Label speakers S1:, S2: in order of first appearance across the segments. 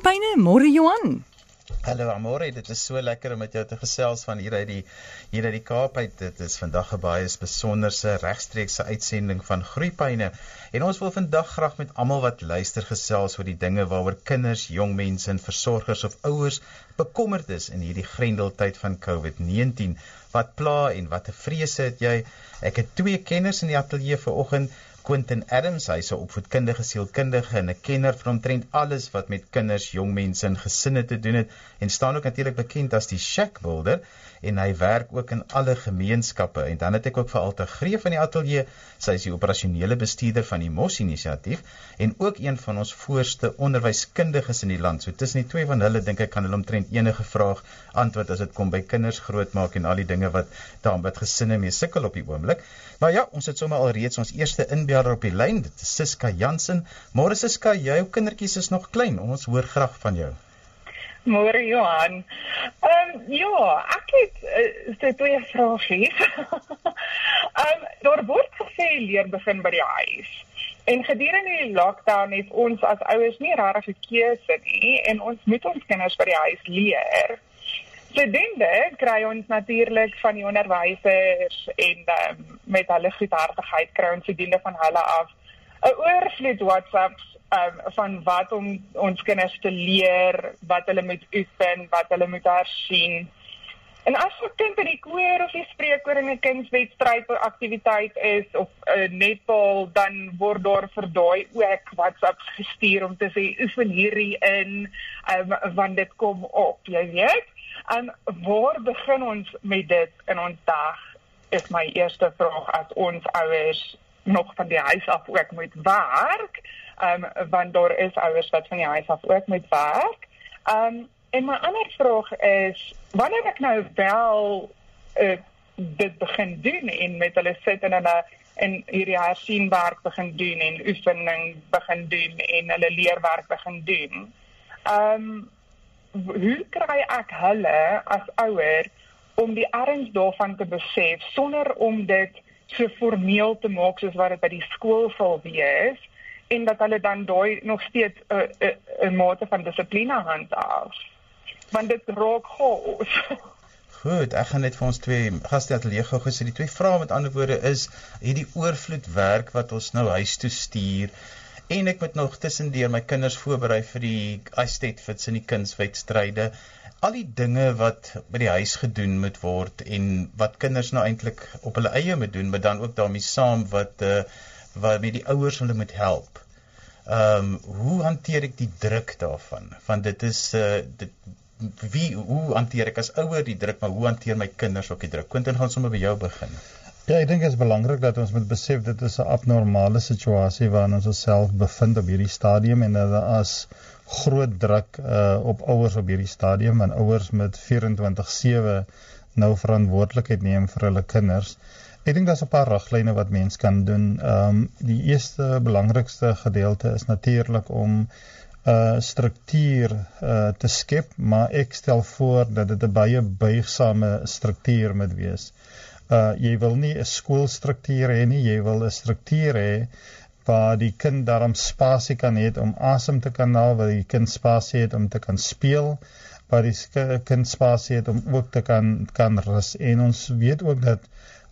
S1: groeipyne? Môre Johan.
S2: Hallo Amore, dit is so lekker om met jou te gesels van hier uit die hier uit die Kaap uit. Dit is vandag 'n baie besonderse regstreekse uitsending van Groepyne. En ons wil vandag graag met almal wat luister gesels oor die dinge waaroor kinders, jong mense en versorgers of ouers bekommerd is in hierdie grendeltyd van COVID-19. Wat pla en watter vrese het jy? Ek het twee kenners in die ateljee vanoggend. Quentin Adams, hy's 'n opvoedkundige sielkundige en 'n kenner van omtrent alles wat met kinders, jong mense en gesinne te doen het en staan ook natuurlik bekend as die Shack Builder en hy werk ook in alle gemeenskappe en dan het ek ook vir Alta Greef van die ateljee, sy is die operasionele bestuurder van die Mos inisiatief en ook een van ons voorste onderwyskundiges in die land. So tussen die twee van hulle dink ek kan hulle omtrent enige vraag antwoord as dit kom by kinders grootmaak en al die dinge wat daarmee wat gesinne mee sukkel op die oomblik. Maar ja, ons het sommer al reeds ons eerste inbeller op die lyn. Dit is Siska Jansen. Môre Siska, jou kindertjies is nog klein. Ons hoor graag van jou.
S3: Môre Johan. Ehm um, ja, ek het uh, so twee vrae. Ehm um, daar word gesê leer begin by die huis. En gedurende die lockdown het ons as ouers nie regtig 'n keuse nie en ons moet ons kinders by die huis leer. Studente kry ons natuurlik van die onderwysers en um, met hulle goedhartigheid kry ons studente van hulle af 'n oorvloed WhatsApps um, van wat om ons kinders te leer, wat hulle moet oefen, wat hulle moet hersien. En as 'n kind in die koor of die spreekkoor in 'n kindswedstryd of aktiwiteit is of 'n uh, netbal, dan word daar vir daai ook WhatsApps gestuur om te sê oefen hierdie in, um, want dit kom op, jy weet. En waar begin ons met dit in ons dag? Is my eerste vraag as ons ouers nog van die huis af ook moet werk. Ehm um, want daar is ouers wat van die huis af ook moet werk. Ehm um, en my ander vraag is wanneer ek nou wel uh, dit begin doen en met hulle sit in 'n en hierdie hersienwerk begin doen en oefening begin doen en hulle leerwerk begin doen. Ehm um, hoe kry ek hulle as ouer om die erns daarvan te besef sonder om dit so formeel te maak soos wat dit by die skool sal wees en dat hulle dan daai nog steeds 'n uh, 'n uh, 'n mate van dissipline handhaaf. Want dit raak chaos.
S2: Goed, ek gaan net vir ons twee gaste ateljee gou gesê die twee vrae met ander woorde is hierdie oorvloed werk wat ons nou huis toe stuur en ek moet nog tussendeur my kinders voorberei vir die Astet Fits in die kunswedstryde. Al die dinge wat by die huis gedoen moet word en wat kinders nou eintlik op hulle eie moet doen, maar dan ook daarmee saam wat uh wat met die ouers hulle moet help. Ehm um, hoe hanteer ek die druk daarvan? Want dit is uh dit wie hoe hanteer ek as ouer die druk, maar hoe hanteer my kinders ook die druk? Quentin gaan sommer by jou begin.
S4: Ja, ek dink dit is belangrik dat ons moet besef dit is 'n abnormale situasie waarin ons osself bevind op hierdie stadium en dat as groot druk uh, op ouers op hierdie stadium en ouers met 24/7 nou verantwoordelikheid neem vir hulle kinders. Ek dink daar's 'n paar riglyne wat mens kan doen. Ehm um, die eerste belangrikste gedeelte is natuurlik om 'n uh, struktuur uh, te skep, maar ek stel voor dat dit 'n baie buigsame struktuur moet wees uh jy wil nie 'n skoolstruktuur hê nie, jy wil 'n struktuur hê waar die kind daarom spasie kan hê om asem te kan haal, waar die kind spasie het om te kan speel, waar die kind spasie het om ook te kan kan rus. En ons weet ook dat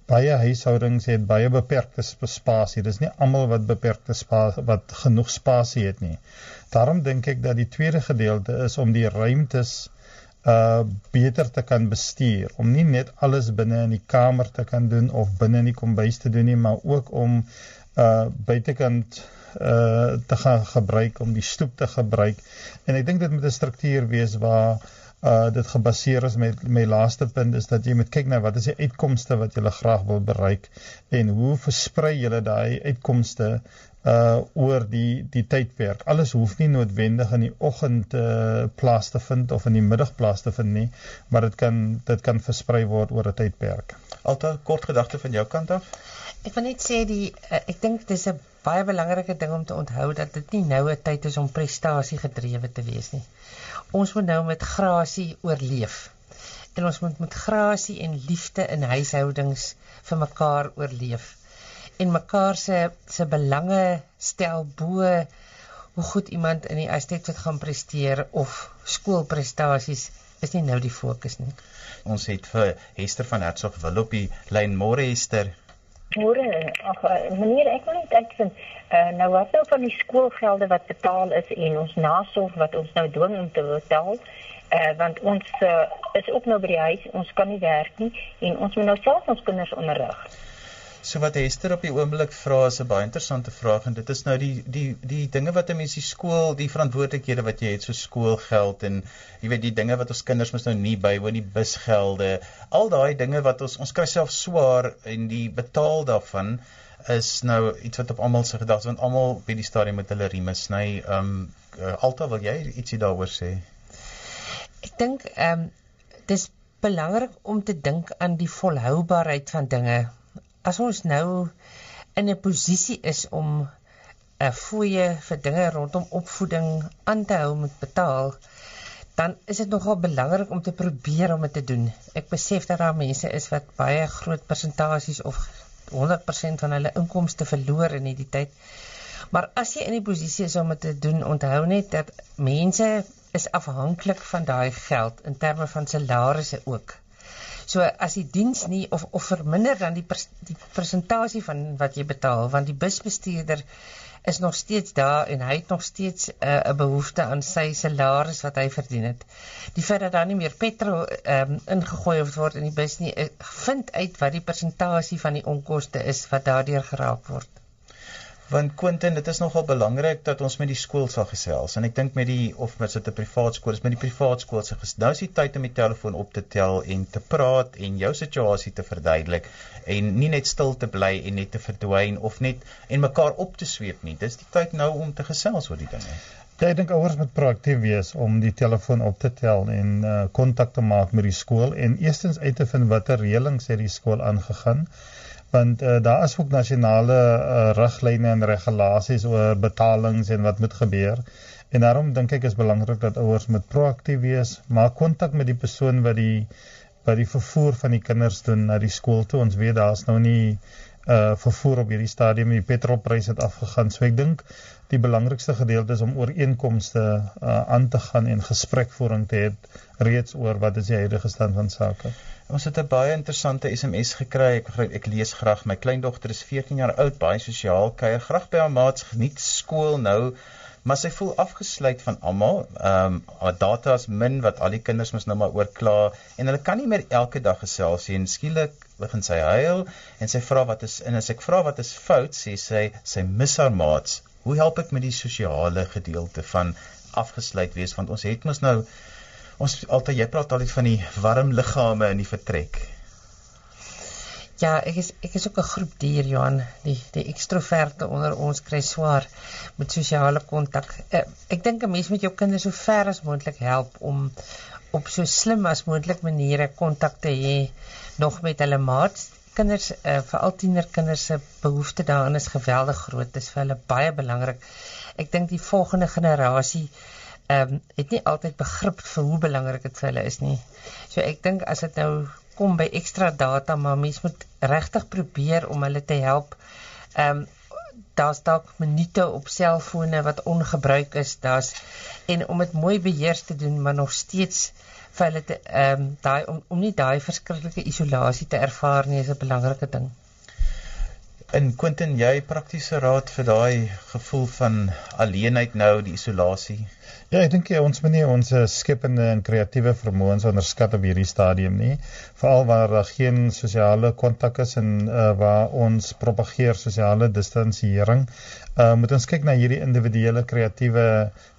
S4: baie huishoudings het baie beperkte spasie. Dis nie almal wat beperkte spasie wat genoeg spasie het nie. Daarom dink ek dat die tweede gedeelte is om die ruimtes uh beter te kan bestuur om nie net alles binne in die kamer te kan doen of binne in die kombuis te doen nie maar ook om uh buitekant uh te gaan gebruik om die stoep te gebruik. En ek dink dit moet 'n struktuur wees waar uh dit gebaseer is met my laaste punt is dat jy moet kyk na wat is die uitkomste wat jy graag wil bereik en hoe versprei jy daai uitkomste uh oor die die tydperk. Alles hoef nie noodwendig in die oggend uh plaas te vind of in die middag plaas te vind nie, maar dit kan dit kan versprei word oor 'n tydperk.
S2: Altyd kort gedagte van jou kant af.
S5: Ek wil net sê die uh, ek dink dis 'n baie belangrike ding om te onthou dat dit nie nou 'n tyd is om prestasie gedrewe te wees nie. Ons moet nou met grasie oorleef. En ons moet met grasie en liefde in huishoudings vir mekaar oorleef en mekaar se se belange stel bo hoe goed iemand in die aspek wat gaan presteer of skoolprestasies is nie nou die fokus nie.
S2: Ons het vir Hester van Hertzog wil op die lyn môre Hester.
S1: Môre, ag eh, meneer, ek wil net uitvind uh, nou wat nou van die skoolgelde wat betaal is en ons nasorg wat ons nou dwing om te betaal. Uh, want ons uh, is ook nou by die huis, ons kan nie werk nie en ons moet nou self ons kinders onderrig.
S2: So wat Hester op die oomblik vra is 'n baie interessante vraag en dit is nou die die die dinge wat 'n mens die skool, die verantwoordelikhede wat jy het so skoolgeld en jy weet die dinge wat ons kinders mos nou nie bywoon nie, busgelde, al daai dinge wat ons ons kry self swaar en die betaal daarvan is nou iets wat op almal se gedagtes want almal by die stadium met hulle rieme sny. Ehm um, Alta, wil jy ietsie daaroor sê?
S5: Ek dink ehm um, dis belangrik om te dink aan die volhoubaarheid van dinge. As ons nou in 'n posisie is om 'n fooie vir dinge rondom opvoeding aan te hou met betaal, dan is dit nogal belangrik om te probeer om dit te doen. Ek besef dat daar mense is wat baie groot persentasies of 100% van hulle inkomste verloor in hierdie tyd. Maar as jy in die posisie is om dit te doen, onthou net dat mense is afhanklik van daai geld in terme van salarisse ook. So as die diens nie of of verminder dan die pers, die persentasie van wat jy betaal want die busbestuurder is nog steeds daar en hy het nog steeds 'n uh, behoefte aan sy salaris wat hy verdien het. Die feit dat daar nie meer petrol um, ingegooi word in die bus nie, eh, vind uit wat die persentasie van die onkoste is wat daardeur geraak word.
S2: Want Quentin, dit is nogal belangrik dat ons met die skool sal gesels en ek dink met die of met sit 'n privaat skool, is met die privaat skool se nou is die tyd om die telefoon op te tel en te praat en jou situasie te verduidelik en nie net stil te bly en net te verdwyn of net en mekaar op te sweep nie. Dis die tyd nou om te gesels oor die dinge.
S4: Ja, ek dink ouers moet proaktief wees om die telefoon op te tel en uh, kontak uh, te maak met die skool en eerstens uit te vind watter reëlings het die skool aangegaan want uh, daar is ook nasionale uh, riglyne en regulasies oor betalings en wat moet gebeur. En daarom dink ek is belangrik dat ouers moet proaktief wees, maak kontak met die persoon wat die wat die vervoer van die kinders doen na die skool toe. Ons weet daar's nou nie uh vervoer op hierdie stadium, die petrolprys het afgegaan. So ek dink die belangrikste gedeelte is om ooreenkomste uh aan te gaan en gesprekvoering te hê reeds oor wat is die huidige stand van sake.
S2: Ons het 'n baie interessante SMS gekry. Ek ek lees graag. My kleindogter is 14 jaar oud, baie sosiaal, kuier graag by haar maats, geniet skool nou, maar sy voel afgesluit van almal. Ehm um, haar data is min wat al die kinders mos nou maar oorkla en hulle kan nie meer elke dag gesels nie. En skielik begin sy huil en sy vra wat is en as ek vra wat is fout, sê sy sy mis haar maats. Hoe help ek met die sosiale gedeelte van afgesluit wees want ons het mos nou Ons altyd jy praat altyd van die warm liggame in die vertrek.
S5: Ja, ek is ek is ook 'n groep dier Johan, die die ekstroverte onder ons kry swaar met sosiale kontak. Uh, ek dink 'n mens moet jou kinders so ver as moontlik help om op so slim as moontlik maniere kontak te hê nog met hulle maats. Kinders, uh, veral tienerkinders se behoefte daaraan is geweldig groot. Dit is vir hulle baie belangrik. Ek dink die volgende generasie ehm um, het nie altyd begrip vir hoe belangrik dit vir hulle is nie. So ek dink as dit nou kom by ekstra data, maar mens moet regtig probeer om hulle te help. Ehm um, daar's dalk minute op selfone wat ongebruik is, daar's en om dit mooi beheer te doen, maar nog steeds vir hulle te ehm um, daai om om nie daai verskriklike isolasie te ervaar nie is 'n belangrike ding.
S2: In Quentin, jy praktiese raad vir daai gevoel van alleenheid nou, die isolasie.
S4: Ja, ek dink jy ons moet nie ons skepende en kreatiewe vermoëns onderskat op hierdie stadium nie, veral waar daar geen sosiale kontak is en uh, waar ons propageer sosiale distansiering. Uh moet ons kyk na hierdie individuele kreatiewe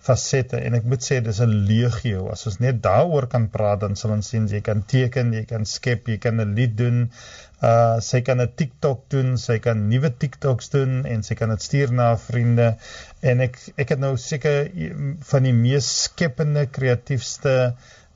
S4: fasette en ek moet sê dis 'n legio. As ons net daaroor kan praat, dan sal ons sien jy kan teken, jy kan skep, jy kan 'n lied doen Uh sy kan 'n TikTok doen, sy kan nuwe TikToks doen en sy kan dit stuur na vriende. En ek ek het nou seker van die mees skepende, kreatiefste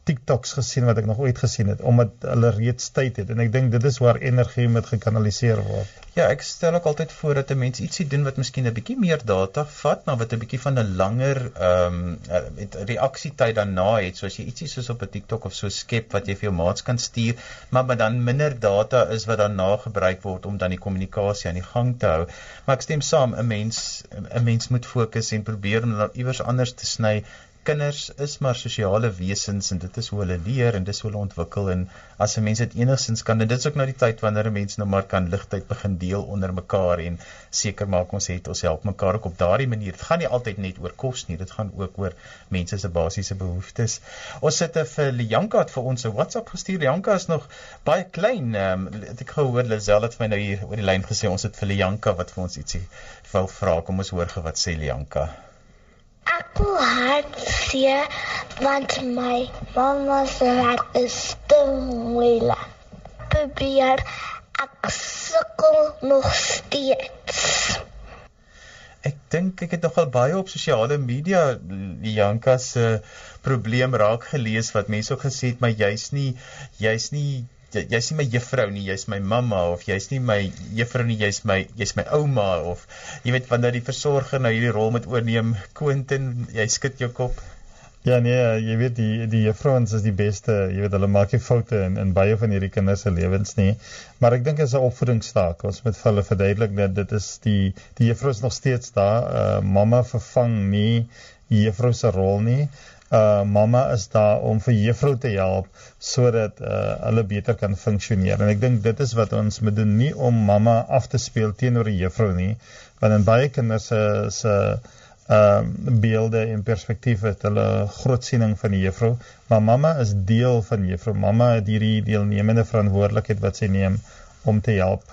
S4: TikToks gesien wat ek nog ooit gesien het omdat hulle reeds tyd het en ek dink dit is waar energie moet gekanaliseer word.
S2: Ja, ek stel ook altyd voor dat 'n mens ietsie doen wat miskien 'n bietjie meer data vat, maar wat 'n bietjie van 'n langer ehm um, met reaksietyd daarna het, soos jy ietsie soos op 'n TikTok of so skep wat jy vir jou maats kan stuur, maar maar dan minder data is wat daarna gebruik word om dan die kommunikasie aan die gang te hou. Maar ek stem saam, 'n mens 'n mens moet fokus en probeer om iewers anders te sny kinders is maar sosiale wesens en dit is hoe hulle leer en dis hoe hulle ontwikkel en as 'n mens dit enigstens kan en dit is ook nou die tyd wanneer 'n mens nou maar kan ligtyd begin deel onder mekaar en seker maak ons het ons help mekaar ook op daardie manier. Dit gaan nie altyd net oor kos nie, dit gaan ook oor mense se basiese behoeftes. Ons sit vir Lianka het vir ons 'n WhatsApp gestuur. Lianka is nog baie klein. Um, ek gehoor Lisel het my nou hier oor die lyn gesê ons het vir Lianka wat vir ons ietsie wil vra. Kom ons hoor gou wat sê Lianka.
S6: Hartseer want my mamma se werk is te moeilik. Probeer ek sukkel nog steeds.
S2: Ek dink ek het nogal baie op sosiale media Janka se probleem raak gelees wat mense ook gesê het maar jy's nie jy's nie jy's nie my juffrou nie, jy's my mamma of jy's nie my juffrou nie, jy's my jy's my ouma of jy weet wanneer die versorger nou hierdie rol moet oorneem, Quentin, jy skud jou kop.
S4: Ja nee, jy weet die die juffrouens is die beste, jy weet hulle maak nie foute in in baie van hierdie kinders se lewens nie. Maar ek dink dit is 'n opvoedingsstaak. Ons moet vir hulle verduidelik dat dit is die die juffrou is nog steeds daar. Uh mamma vervang nie juffrou se rol nie uh mamma is daar om vir juffrou te help sodat uh hulle beter kan funksioneer. En ek dink dit is wat ons moet doen, nie om mamma af te speel teenoor die juffrou nie, want in baie kinders se se uh beelde en perspektief het hulle groot siening van die juffrou, maar mamma is deel van juffrou. Mamma het hierdie deelnemende verantwoordelikheid wat sy neem om te help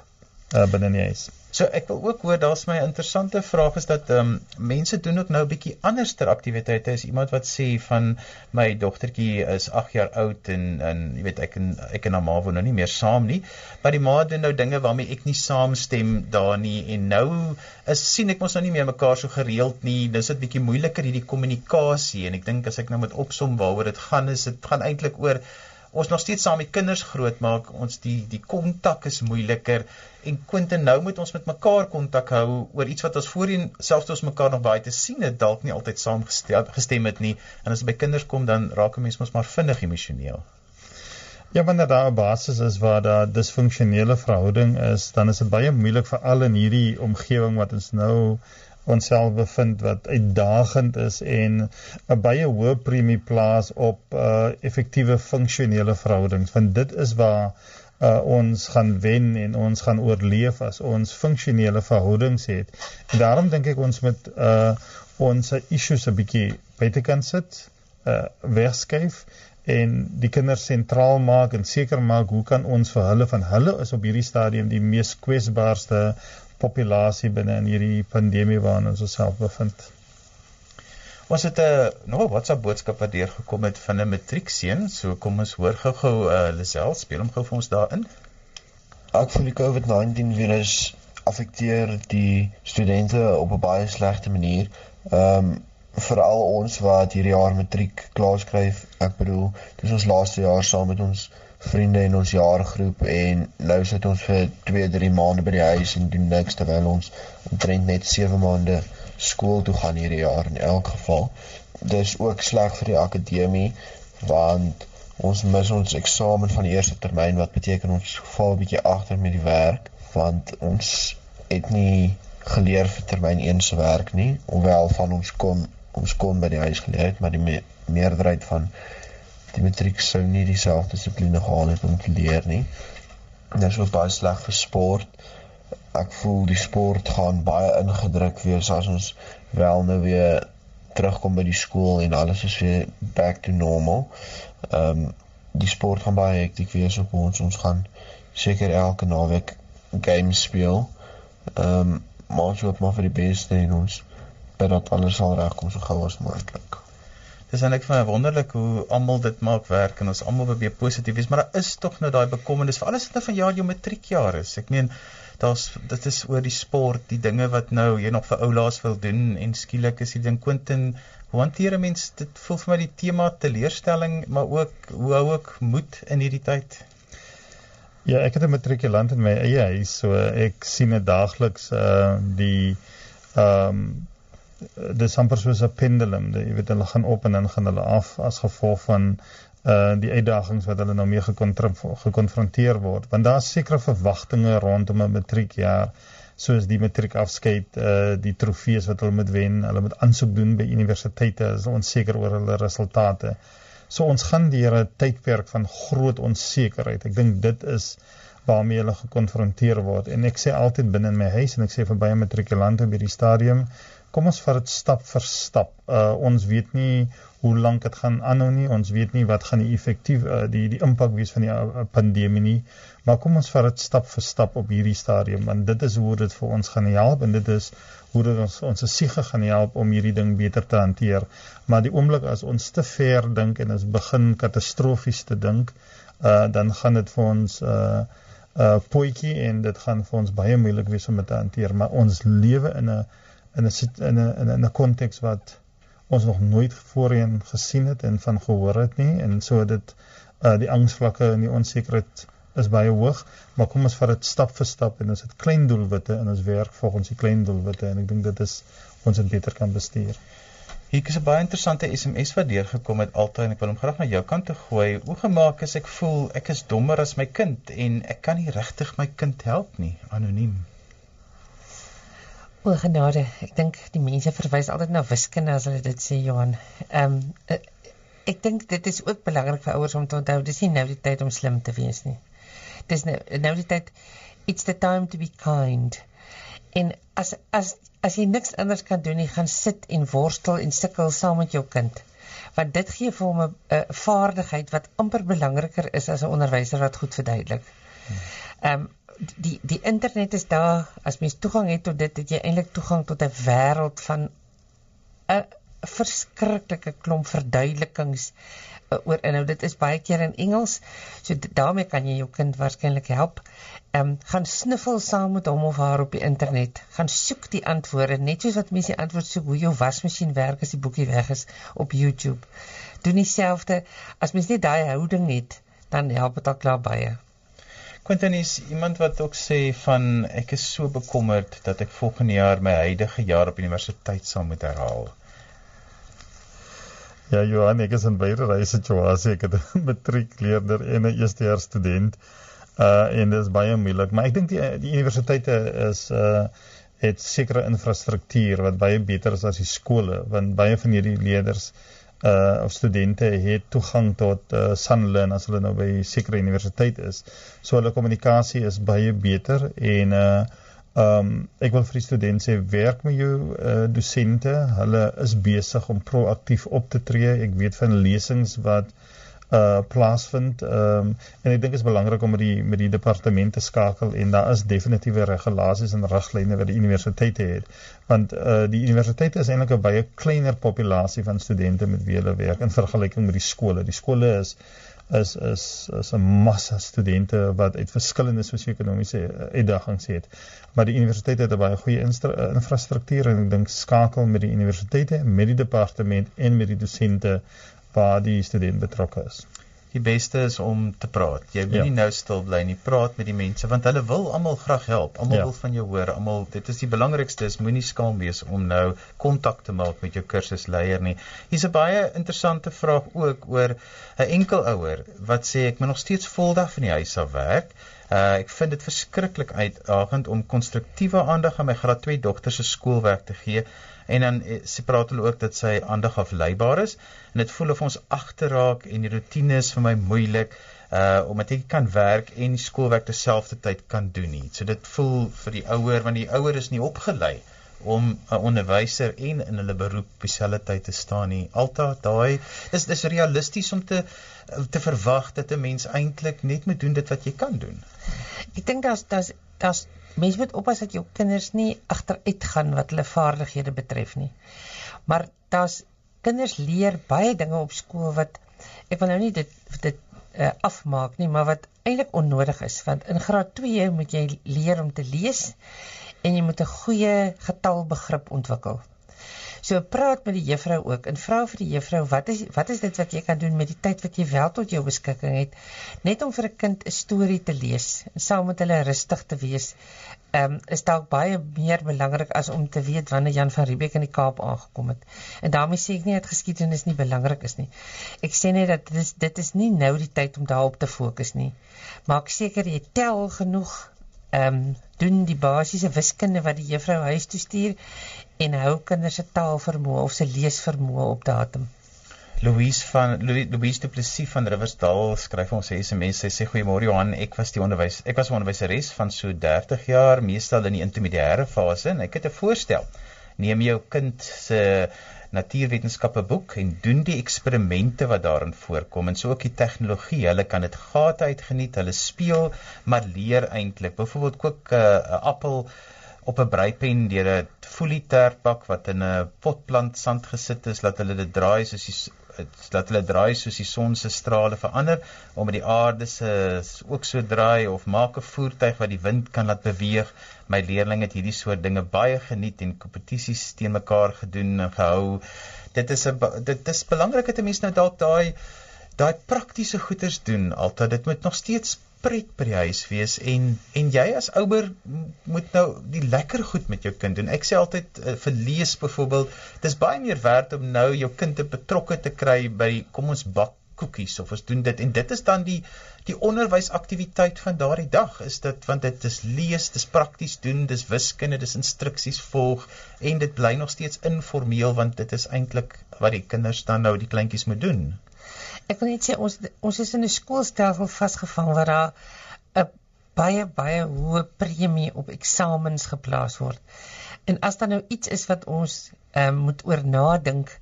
S4: uh binne die huis.
S2: So ek wil ook hoor daar's my interessante vraag is dat ehm um, mense doen ook nou 'n bietjie anderster aktiwiteite. Is iemand wat sê van my dogtertjie is 8 jaar oud en en jy weet ek en ek en haar ma woon nou nie meer saam nie, maar die ma doen nou dinge waarmee ek nie saamstem daar nie en nou is sien ek mos nou nie meer mekaar so gereeld nie. Dis dit bietjie moeiliker hierdie kommunikasie en ek dink as ek nou met opsom waaroor dit gaan is dit gaan eintlik oor ons nog steeds saam met kinders grootmaak, ons die die kontak is moeiliker. En Quentin nou moet ons met mekaar kontak hou oor iets wat ons voorheen selfs toe ons mekaar nog baie te sien het dalk nie altyd saam gestem het nie. En as by kinders kom dan raak 'n mens mos maar vinnig emosioneel.
S4: Ja, wanneer daar 'n basis is waar daar disfunksionele verhouding is, dan is dit baie moeilik vir al in hierdie omgewing wat ons nou onsself bevind wat uitdagend is en 'n baie hoë premie plaas op uh effektiewe funksionele verhoudings want dit is waar uh ons gaan wen en ons gaan oorleef as ons funksionele verhoudings het. En daarom dink ek ons moet uh ons issues 'n bietjie buitekant sit, uh wegskuif en die kinders sentraal maak en seker maak hoe kan ons vir hulle van hulle is op hierdie stadium die mees kwesbaarste populasie binne in hierdie pandemie waarin ons osself bevind.
S2: Ons het 'n uh, nog 'n WhatsApp boodskap wat deurgekom het van 'n matriekseun, so kom ons hoor gou-gou uh, Lisel, speel hom gou vir ons daarin.
S7: Ek voel die COVID-19 virus affekteer die studente op 'n baie slegte manier. Ehm um, veral ons wat hierdie jaar matriek klaar skryf. Ek bedoel, dis ons laaste jaar saam met ons vriende in ons jaargroep en nou sit ons vir 2, 3 maande by die huis en doen niks terwyl ons omtrent net 7 maande skool toe gaan hierdie jaar in elk geval. Dis ook sleg vir die akademie want ons mis ons eksamen van die eerste termyn wat beteken ons val 'n bietjie agter met die werk want ons het nie geleer vir termyn 1 se werk nie, hoewel van ons kon ons kon by die huis geleer het, maar die me meerderheid van die matriek sou nie dieselfde dissipline gehad het om te leer nie. Dit is ook baie sleg vir sport. Ek voel die sport gaan baie ingedruk wees as ons wel nou weer terugkom by die skool en alles is weer back to normal. Ehm um, die sport gaan baie hektiek wees op ons. Ons gaan seker elke naweek games speel. Ehm um, maar ons hoop maar vir die beste en ons bid dat alles sal regkom so gou as moontlik.
S2: Dis eintlik vir my wonderlik hoe almal dit maak werk en ons almal probeer positief wees, maar daar is tog nou daai bekommernis vir alles wat nou van jaar jou matriekjaar is. Ek meen daar's dit is oor die sport, die dinge wat nou jy nog vir oulaas wil doen en skielik is die ding Quentin hoe hanteer 'n mens dit voel vir my die tema teleurstelling maar ook hoe hou ek moed in hierdie tyd
S4: Ja, ek het 'n matrikulant in my eie huis, so ek sien dit daagliks uh die ehm um, dis amper soos 'n pendulum, jy weet hulle gaan op en dan gaan hulle af as gevolg van uh die uitdagings wat hulle nou mee gekonfronteer word. Want daar's sekere verwagtinge rondom 'n matriekjaar soos die matriekafskeid, uh die trofees wat hulle moet wen, hulle moet aansoek doen by universiteite, is onseker oor hulle resultate. So ons gaan deur 'n tydperk van groot onsekerheid. Ek dink dit is waarmee hulle gekonfronteer word en ek sê altyd binne in my huis en ek sê vir baie matrikulante by die stadium kom ons vat dit stap vir stap. Uh ons weet nie hoe lank dit gaan aanhou nie. Ons weet nie wat gaan die effektief uh, die die impak wees van die uh, pandemie nie. Maar kom ons vat dit stap vir stap op hierdie stadium want dit is hoe dit vir ons gaan help en dit is hoe dit ons ons siege gaan help om hierdie ding beter te hanteer. Maar die oomblik as ons te ver dink en ons begin katastrofies te dink, uh dan gaan dit vir ons uh uh potjie en dit gaan vir ons baie moeilik wees om dit te hanteer. Maar ons lewe in 'n in 'n in 'n in 'n konteks wat ons nog nooit voorheen gesien het en van gehoor het nie en so dit uh die angsvlakke en die onsekerheid is baie hoog maar kom ons vat dit stap vir stap en ons het klein doelwitte en ons werk volgens die klein doelwitte en ek dink dit is ons dit beter kan bestuur.
S2: Hier is 'n baie interessante SMS wat deurgekom het altyd en ek wil hom graag na jou kant toe gooi. Hoe gemaak is ek voel ek is dommer as my kind en ek kan nie regtig my kind help nie anoniem.
S5: O genade, ek dink die mense verwys altyd na wiskunde as hulle dit sê Johan. Ehm um, ek dink dit is ook belangrik vir ouers om te onthou dis nie nou die tyd om slim te wees nie. Dis nou nou die tyd it's the time to be kind. En as as as jy niks anders kan doen nie, gaan sit en worstel en sukkel saam met jou kind. Want dit gee vir hom 'n vaardigheid wat amper belangriker is as 'n onderwyser wat goed verduidelik. Ehm um, die die internet is daar as mens toegang het tot dit het jy eintlik toegang tot 'n wêreld van 'n verskriklike klomp verduidelikings uh, oor inhoud. Dit is baie keer in Engels so daarmee kan jy jou kind waarskynlik help. Ehm um, gaan sniffel saam met hom of haar op die internet. Gaan soek die antwoorde net soos wat mense die antwoord soek hoe jou wasmasjien werk as die boekie weg is op YouTube. Doen dieselfde as mens net daai houding het dan help dit al klaar baie
S2: Quentin is iemand wat ook sê van ek is so bekommerd dat ek volgende jaar my huidige jaar op universiteit sal moet herhaal.
S4: Ja, Johan, ek is in beide daai situasie. Ek het 'n matriekleerder en 'n eerstejaars student. Uh en dit is baie moeilik, maar ek dink die die universiteite is uh het sekere infrastruktuur wat baie beter is as die skole, want baie van hierdie leerders uh of studente het toegang tot uh Sunlearn as hulle nou by sekere universiteit is. So hulle kommunikasie is baie beter en uh um ek wil vir die studente sê werk met jou uh dosente. Hulle is besig om proaktief op te tree. Ek weet van lesings wat uh plaasvind. Ehm um, en ek dink dit is belangrik om met die met die departement te skakel en daar is definitiewe regulasies en riglyne wat die universiteite het. Want uh die universiteite is eintlik 'n baie kleiner populasie van studente met wie hulle werk in vergelyking met die skole. Die skole is is is is 'n massa studente wat uit verskillende sosio-ekonomiese uitdagings het. Maar die universiteite het 'n baie goeie infrastruktuur en ek dink skakel met die universiteite, met die departement en met die dosente waar die student betrokke is.
S2: Die beste is om te praat. Jy moet ja. nie nou stil bly nie. Praat met die mense want hulle wil almal graag help. Almal ja. wil van jou hoor. Almal dit is die belangrikste is moenie skaam wees om nou kontak te maak met jou kursusleier nie. Hier's 'n baie interessante vraag ook oor 'n enkel ouer wat sê ek moet nog steeds voldag van die huis af werk. Uh, ek vind dit verskriklik uitdagend om konstruktiewe aandag aan my graad 2 dogter se skoolwerk te gee en dan eh, sy praat hulle ook dat sy aandag afleibaar is en dit voel of ons agterraak en die rotine is vir my moeilik uh omdat ek kan werk en skoolwerk terselfdertyd kan doen nie. So dit voel vir die ouer want die ouer is nie opgelei om 'n onderwyser en in hulle beroep dieselfde tyd te staan nie. Alta daai is dis realisties om te te verwag dat 'n mens eintlik net moet doen dit wat jy kan doen.
S5: Ek dink daar's daar's daar's mens moet oppas dat jou kinders nie agteruit gaan wat hulle vaardighede betref nie. Maar daar's kinders leer baie dinge op skool wat ek wil nou nie dit dit uh, afmaak nie, maar wat eintlik onnodig is want in graad 2 moet jy leer om te lees en jy moet 'n goeie getalbegrip ontwikkel. So praat met die juffrou ook en vra vir die juffrou wat is wat is dit wat jy kan doen met die tyd wat jy wel tot jou beskikking het net om vir 'n kind 'n storie te lees en saam met hulle rustig te wees. Ehm um, is dalk baie meer belangrik as om te weet wanneer Jan van Riebeeck in die Kaap aangekom het. En daarmee sê ek nie dat geskiedenis nie belangrik is nie. Ek sê net dat dit is dit is nie nou die tyd om daarop te fokus nie. Maak seker jy tel genoeg ehm um, doen die basiese wiskunde wat die juffrou huis toe stuur en hou kinders se taalvermoë of se leesvermoë op datum.
S2: Louise van Louise Du Plessis van Riversdal skryf ons SMS. Sy sê goeiemôre Johan, ek was die onderwys ek was 'n onderwyseres van so 30 jaar, meestal in die intermediêre fase en ek het 'n voorstel. Neem jou kind se natuurwetenskappe boek en doen die eksperimente wat daarin voorkom en so ook die tegnologie. Hulle kan dit gate uitgeniet, hulle speel, maar leer eintlik. Byvoorbeeld kook 'n uh, appel op 'n breipen deur 'n folieterpak wat in 'n potplant sand gesit is, laat hulle dit draai soos die laat hulle draai soos die son se strale verander om met die aarde se ook so draai of maak 'n voertuig wat die wind kan laat beweeg my leerlinge het hierdie soort dinge baie geniet en kompetisies teen mekaar gedoen en gehou. Dit is 'n dit is belangrik dat 'n mens nou dalk daai daai praktiese goeders doen altyd dit moet nog steeds pret by die huis wees en en jy as ouer moet nou die lekker goed met jou kind doen. Ek sê altyd uh, vir lees byvoorbeeld, dis baie meer werd om nou jou kind te betrokke te kry by kom ons bak koekies of ons doen dit en dit is dan die die onderwysaktiwiteit van daardie dag is dit want dit is lees, dis prakties doen, dis wiskunde, dis instruksies volg en dit bly nog steeds informeel want dit is eintlik wat die kinders dan nou die kleintjies moet doen.
S5: Ek wil net sê ons ons is in 'n skoolstelsel vasgevang waar daar 'n baie baie hoë premie op eksamens geplaas word. En as daar nou iets is wat ons um, moet oor nadink,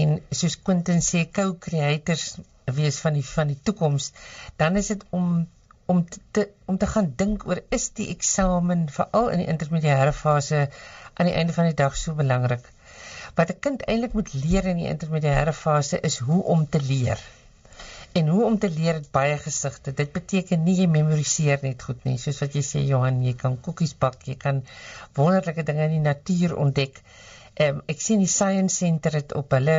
S5: en soos Quentin sê co-creators wees van die van die toekoms dan is dit om om te om te gaan dink oor is die eksamen veral in die intermediêre fase aan die einde van die dag so belangrik wat 'n kind eintlik moet leer in die intermediêre fase is hoe om te leer. En hoe om te leer het baie gesigte. Dit beteken nie jy memoriseer net goed nie. Soos wat jy sê Johan jy kan koekies bak jy kan wonderlike dinge in die natuur ontdek. Um, ek sien die Science Center het op hulle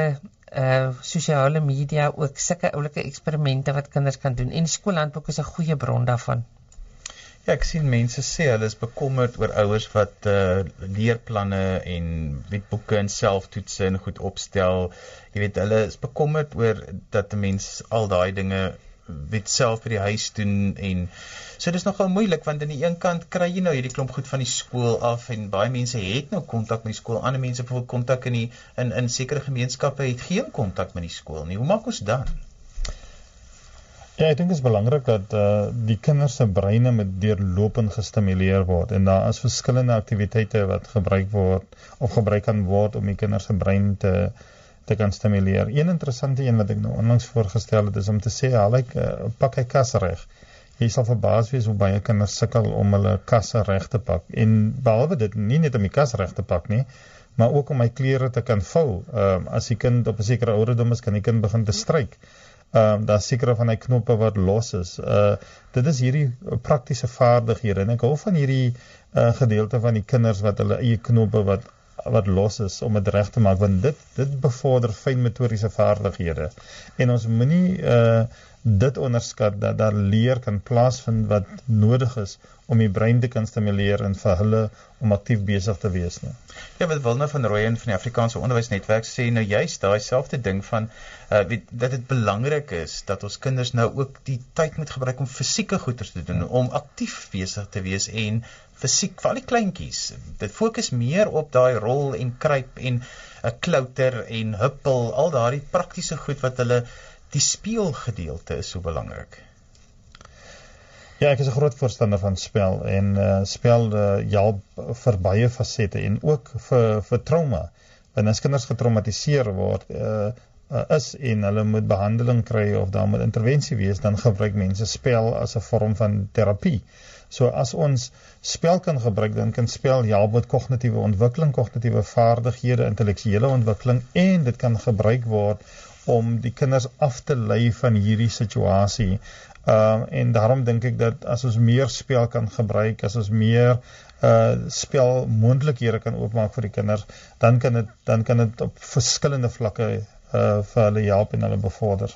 S5: uh sosiale media ook sulke oulike eksperimente wat kinders kan doen. En skoolhandboek is 'n goeie bron daarvan.
S2: Ja, ek sien mense sê hulle is bekommerd oor ouers wat uh leerplanne en wetboeke en selftoetse en goed opstel. Jy weet, hulle is bekommerd oor dat 'n mens al daai dinge weet self by die huis doen en so dis nogal moeilik want aan die een kant kry jy nou hierdie klomp goed van die skool af en baie mense het nou kontak met die skool. Ander mense het bijvoorbeeld kontak in die in in sekere gemeenskappe het geen kontak met die skool nie. Hoe maak ons dan
S4: Ja, ek dink dit is belangrik dat uh die kinders se breine met deurlopend gestimuleer word en daar is verskillende aktiwiteite wat gebruik word of gebruik kan word om die kinders se brein te te kan stimuleer. Een interessante een wat ek nou onlangs voorgestel het is om te sê, "Haal ek uh, pak hy kas reg." Jy sal verbaas wees hoe baie kinders sukkel om hulle kasse reg te pak. En behalwe dit, nie net om die kas reg te pak nie, maar ook om my klere te kan vou. Ehm uh, as die kind op 'n sekere ouderdom is, kan die kind begin te stryk. Ehm um, daar seker van hy knoppe wat los is. Uh dit is hierdie praktiese vaardighede en ek hou van hierdie uh gedeelte van die kinders wat hulle eie knoppe wat wat los is om dit reg te maak want dit dit bevorder fyn motoriese vaardighede en ons moenie uh dit onderskat dat daar leer kan plaasvind wat nodig is om die brein te kan stimuleer en vir hulle om aktief besig te wees nie.
S2: Ja, wat Wilna van Rooyen van die Afrikaanse Onderwysnetwerk sê nou juist daai selfde ding van uh weet dat dit belangrik is dat ons kinders nou ook die tyd moet gebruik om fisieke goeders te doen, om aktief besig te wees en fisiek vir al die kleintjies. Dit fokus meer op daai rol en kruip en 'n uh, klouter en huppel, al daardie praktiese goed wat hulle die speelgedeelte is so belangrik.
S4: Ja, ek is 'n groot voorstander van spel en uh spel uh help vir baie fasette en ook vir vir trauma. Want as kinders getraumatiseer word, uh uh, is en hulle moet behandeling kry of daar moet intervensie wees, dan gebruik mense spel as 'n vorm van terapie. So as ons spel kan gebruik, dan kan spel help met kognitiewe ontwikkeling, kognitiewe vaardighede, intellektuele ontwikkeling en dit kan gebruik word om die kinders af te lei van hierdie situasie. Ehm uh, en daarom dink ek dat as ons meer spel kan gebruik, as ons meer uh spel moontlikhede kan oopmaak vir die kinders, dan kan dit dan kan dit op verskillende vlakke uh vir hulle help en hulle bevorder.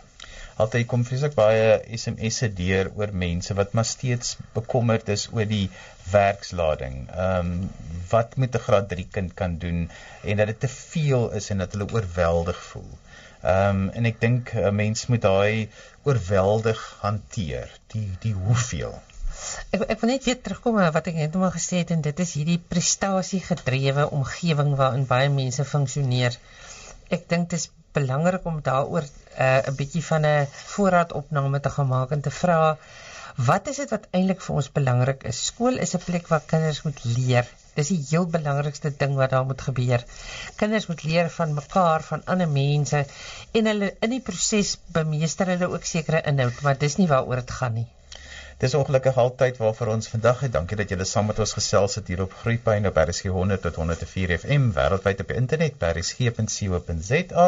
S2: Altyd kom vreeslik baie SMS'e deur oor mense wat maar steeds bekommerd is oor die werkslading. Ehm um, wat moet 'n graad 3 kind kan doen en dat dit te veel is en dat hulle oorweldig voel. Ehm um, en ek dink 'n mens moet daai oorweldig hanteer, die die hoeveel
S5: Ek ek wil net weer terugkom na wat ek net nou gesê het en dit is hierdie prestasie gedrewe omgewing waarin baie mense funksioneer. Ek dink dit is belangrik om daaroor eh, 'n uh, bietjie van 'n voorraadopname te gaan maak en te vra wat is dit wat eintlik vir ons belangrik is? Skool is 'n plek waar kinders moet leer. Dis die heel belangrikste ding wat daar moet gebeur. Kinders moet leer van mekaar, van ander mense en hulle in die proses bemeester hulle ook sekere inhoud, maar dis nie waaroor dit gaan nie.
S2: Dis ongelukkig altyd waarvoor ons vandag het. Dankie dat julle saam met ons gesels het hier op Groepyne op RSG 100 tot 104 FM wêreldwyd op die internet by rsg.co.za.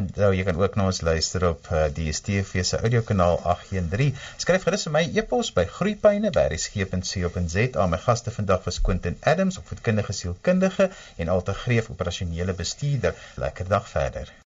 S2: En nou jy kan ook na ons luister op uh, die DStv se audiokanaal 813. Skryf gerus vir my e-pos by groepyne@rsg.co.za. My gaste vandag was Quentin Adams, opvoedkundige sielkundige en Alta Greef operasionele bestuurder. Lekker dag verder.